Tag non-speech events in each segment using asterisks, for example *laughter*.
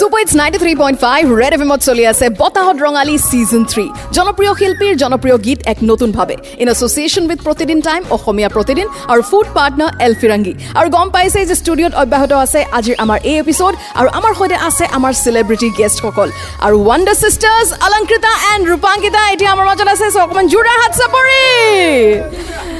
ছুপাইটছ ninety three point five red F এমত চলি আছে বতাহত ৰঙালী ছিজন থ্ৰী জনপ্ৰিয় শিল্পীৰ জনপ্ৰিয় গীত এক নতুনভাৱে in association with Pratidin time Asomiya Pratidin আৰু ফুড পাৰ্টনাৰ এল ফিৰাংগী আৰু গম পাইছে যে ষ্টুডিঅ'ত অব্যাহত আছে আজিৰ আমাৰ এই এপিছড আৰু আমাৰ সৈতে আছে আমাৰ চেলিব্ৰিটি গেষ্টসকল আৰু wonder sisters Alankrita and Rupankita এতিয়া আমাৰ মাজত আছে অকণমান জোৰা হাত চাপৰি।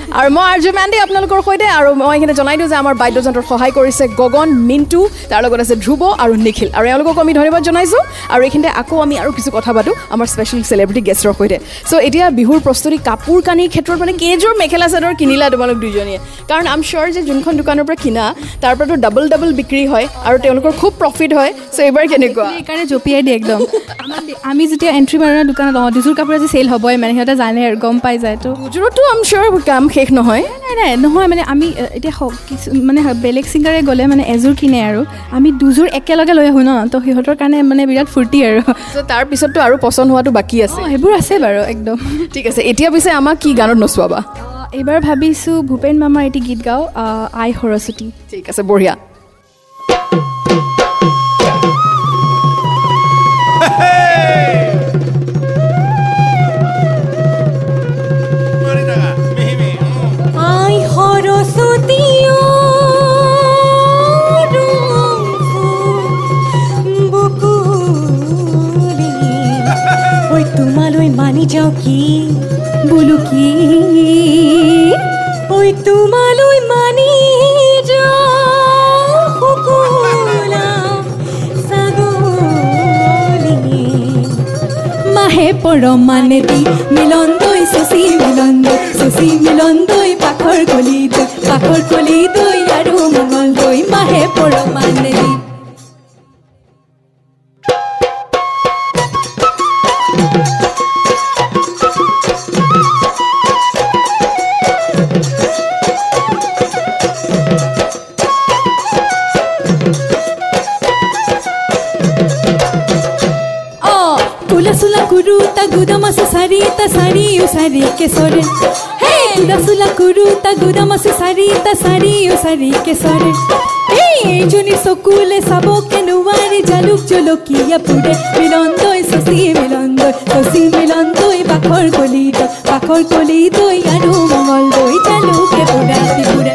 আৰু মই আৰ্জু মেণ্ডি আপোনালোকৰ সৈতে আৰু মই এইখিনি জনাই দিওঁ যে আমাৰ বাদ্যযন্ত্ৰত সহায় কৰিছে গগন মিণ্টু তাৰ লগত আছে ধ্ৰুৱ আৰু নিখিল। আৰু এওঁলোককো আমি ধন্যবাদ জনাইছোঁ। আৰু এইখিনিতে আকৌ আমি আৰু কিছু কথা পাতোঁ আমাৰ স্পেচিয়েল চেলিব্ৰিটি গেষ্টৰ সৈতে। চ' এতিয়া বিহুৰ প্ৰস্তুতি কাপোৰ কানিৰ ক্ষেত্ৰত মানে কেইযোৰ মেখেলা চাদৰ কিনিলা তোমালোক দুইজনীয়ে? কাৰণ আম চিয়'ৰ যে যোনখন দোকানৰ পৰা কিনা তাৰ পৰাতো ডাবল ডাবল বিক্ৰী হয় আৰু তেওঁলোকৰ খুব প্ৰফিট হয়। চ' এইবাৰ কেনেকুৱা? সেইকাৰণে জঁপিয়াই দিয়ে একদম। আমি যেতিয়া এণ্ট্ৰি মাৰোঁ দোকানত অঁ দুযোৰ কাপোৰ আজি চেল হ'বই মানে সিহঁতে জানে আৰু গম পাই যায় তো। দুযোৰতো আম চিয়'ৰ কাম শেষ নহয়। নাই নাই নহয় মানে আমি এতিয়া কিছু মানে বেলেগ ছিংগাৰে গ'লে মানে এযোৰ কিনে আৰু। আমি দুযোৰ একেলগে লৈ আহোঁ ন তো সিহঁতৰ কাৰণে মানে বিৰাট ফূৰ্তি আৰু। চ' তাৰ পিছততো আৰু পচন্দ হোৱাটো বাকী আছে। সেইবোৰ আছে বাৰু একদম। ঠিক আছে এতিয়া পিছে আমাক কি গানত নচুৱাবা? এইবাৰ ভাবিছোঁ ভূপেন মামাৰ এটি গীত গাওঁ আই সৰস্বতী। ঠিক আছে বঢ়িয়া। যাওঁ কি? বোলো কি? ঐ তোমালৈ মানি মাহে পৰমানে দি মিলন দৈ চচি মিলন দৈ চচি মিলন দৈ পাখৰ কলি দৈ পাখৰ কলি দৈ kuruta gudama su sarita sari usari que sore. Hey tudasula kuruta gudama su sarita sari usari que sore. Hey juni sokule saboke nuwari jaluk jolokiya pure milondo sosi milondo sosi milondo bakor kolito bakor kolito yaru mongol doi jaluke pura pura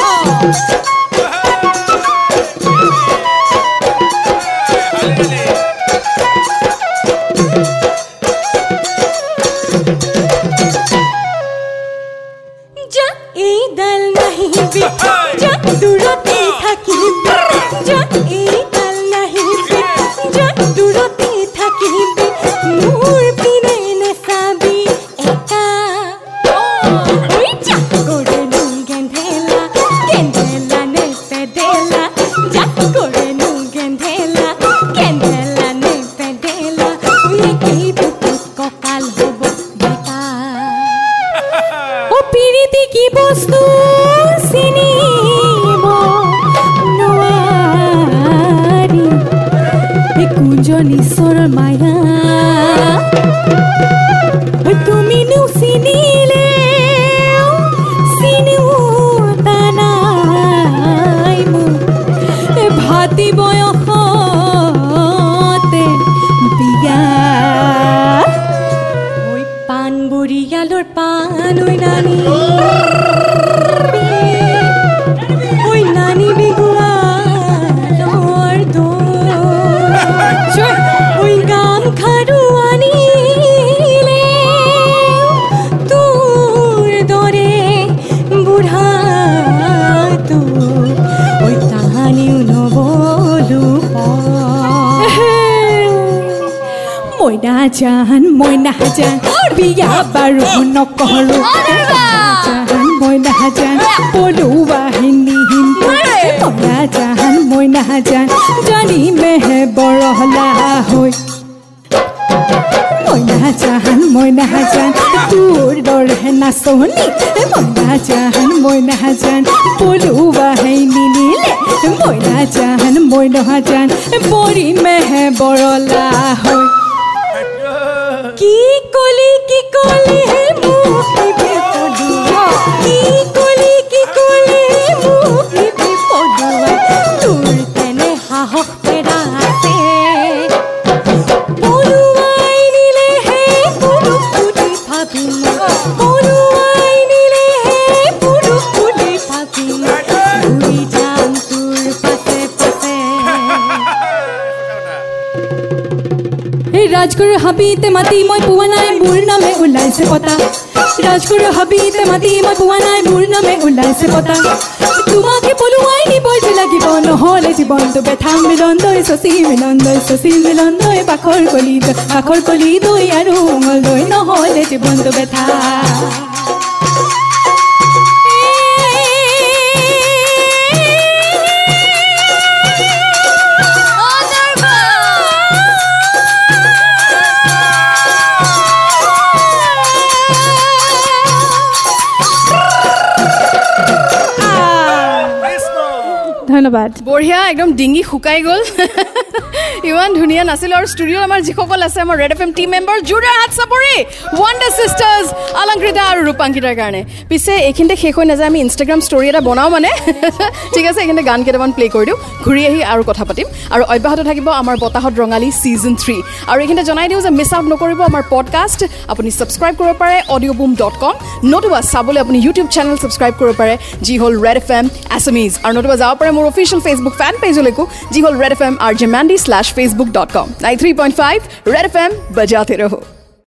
Oh. এই কুঞ্জন ঈশ্বৰৰ মায়া নাজান মই নাজান বিয়া বাৰু নকৰো নাজান মই নাজান পলুৱা হিন্দি হিন্দু মই নাজান মই নাজান জানিমেহে বৰহলা হৈ মই নাজান মই নাজান তোৰ দৰে নাচনি মই নাজান মই নাজান পলুৱা হিন্দি নিলে মই নাজান মই নাজান পৰিমেহে বৰলা হৈ की कोली की कोली है मुँह की बेतुडिया की कोली की कोली ৰাজগুৰুৰ হাবিতে মাতি মই পোৱা নাই মোৰ নামে ওলাইছে পতা ৰাজগুৰুৰ হাবিতে মাতি মই পোৱা নাই মোৰ নামে ওলাইছে পতা তোমাকে পলুৱাই নিবই লাগিব নহ'লে জীৱনটো বেঠাম মিলন দৈ শচী মিলন দৈ শচী মিলন দৈ পাখৰ কলি পাখৰ কলি দৈ আৰু মল দৈ নহ'লে জীৱনটো বেঠা ধন্যবাদ বঢ়িয়া একদম ডিঙি শুকাই গ'ল। *laughs* ইমান ধুনীয়া নাছিলোঁ আৰু ষ্টুডিঅ'ত আমাৰ যিসকল আছে আমাৰ red F M team member জোৰে হাত চাপৰি ৱাণ্ডাৰ ছিষ্টাৰ্ছ অলংকৃতা আৰু ৰূপাংকিতাৰ কাৰণে। পিছে এইখিনিতে শেষ হৈ নাযায় আমি ইনষ্টাগ্ৰাম ষ্টৰি এটা বনাওঁ মানে। *laughs* ঠিক আছে এইখিনিতে গান কেইটামান প্লে' কৰি দিওঁ। ঘূৰি আহি আৰু কথা পাতিম। আৰু অব্যাহত থাকিব আমাৰ বতাহত ৰঙালী ছিজন থ্ৰী আৰু এইখিনিতে জনাই দিওঁ যে মিছ আউট নকৰিব আমাৰ পডকাষ্ট আপুনি ছাবস্ক্ৰাইব কৰিব পাৰে অডিঅ' বুম ডট কম নতুবা চাবলৈ আপুনি ইউটিউব চেনেল ছাবস্ক্ৰাইব কৰিব পাৰে যি হ'ল ৰেড এফ এম এছমিজ আৰু নতুবা যাব পাৰে মোৰ ಅಫಿಷಿಯಲ್ ಫೇಸ್ಬುಕ್ ಫ್ಯಾನ್ ಪೇಜು जी whole Red F M R J Mandy slash Facebook dot com nine three point five Red F M बजाते रहो।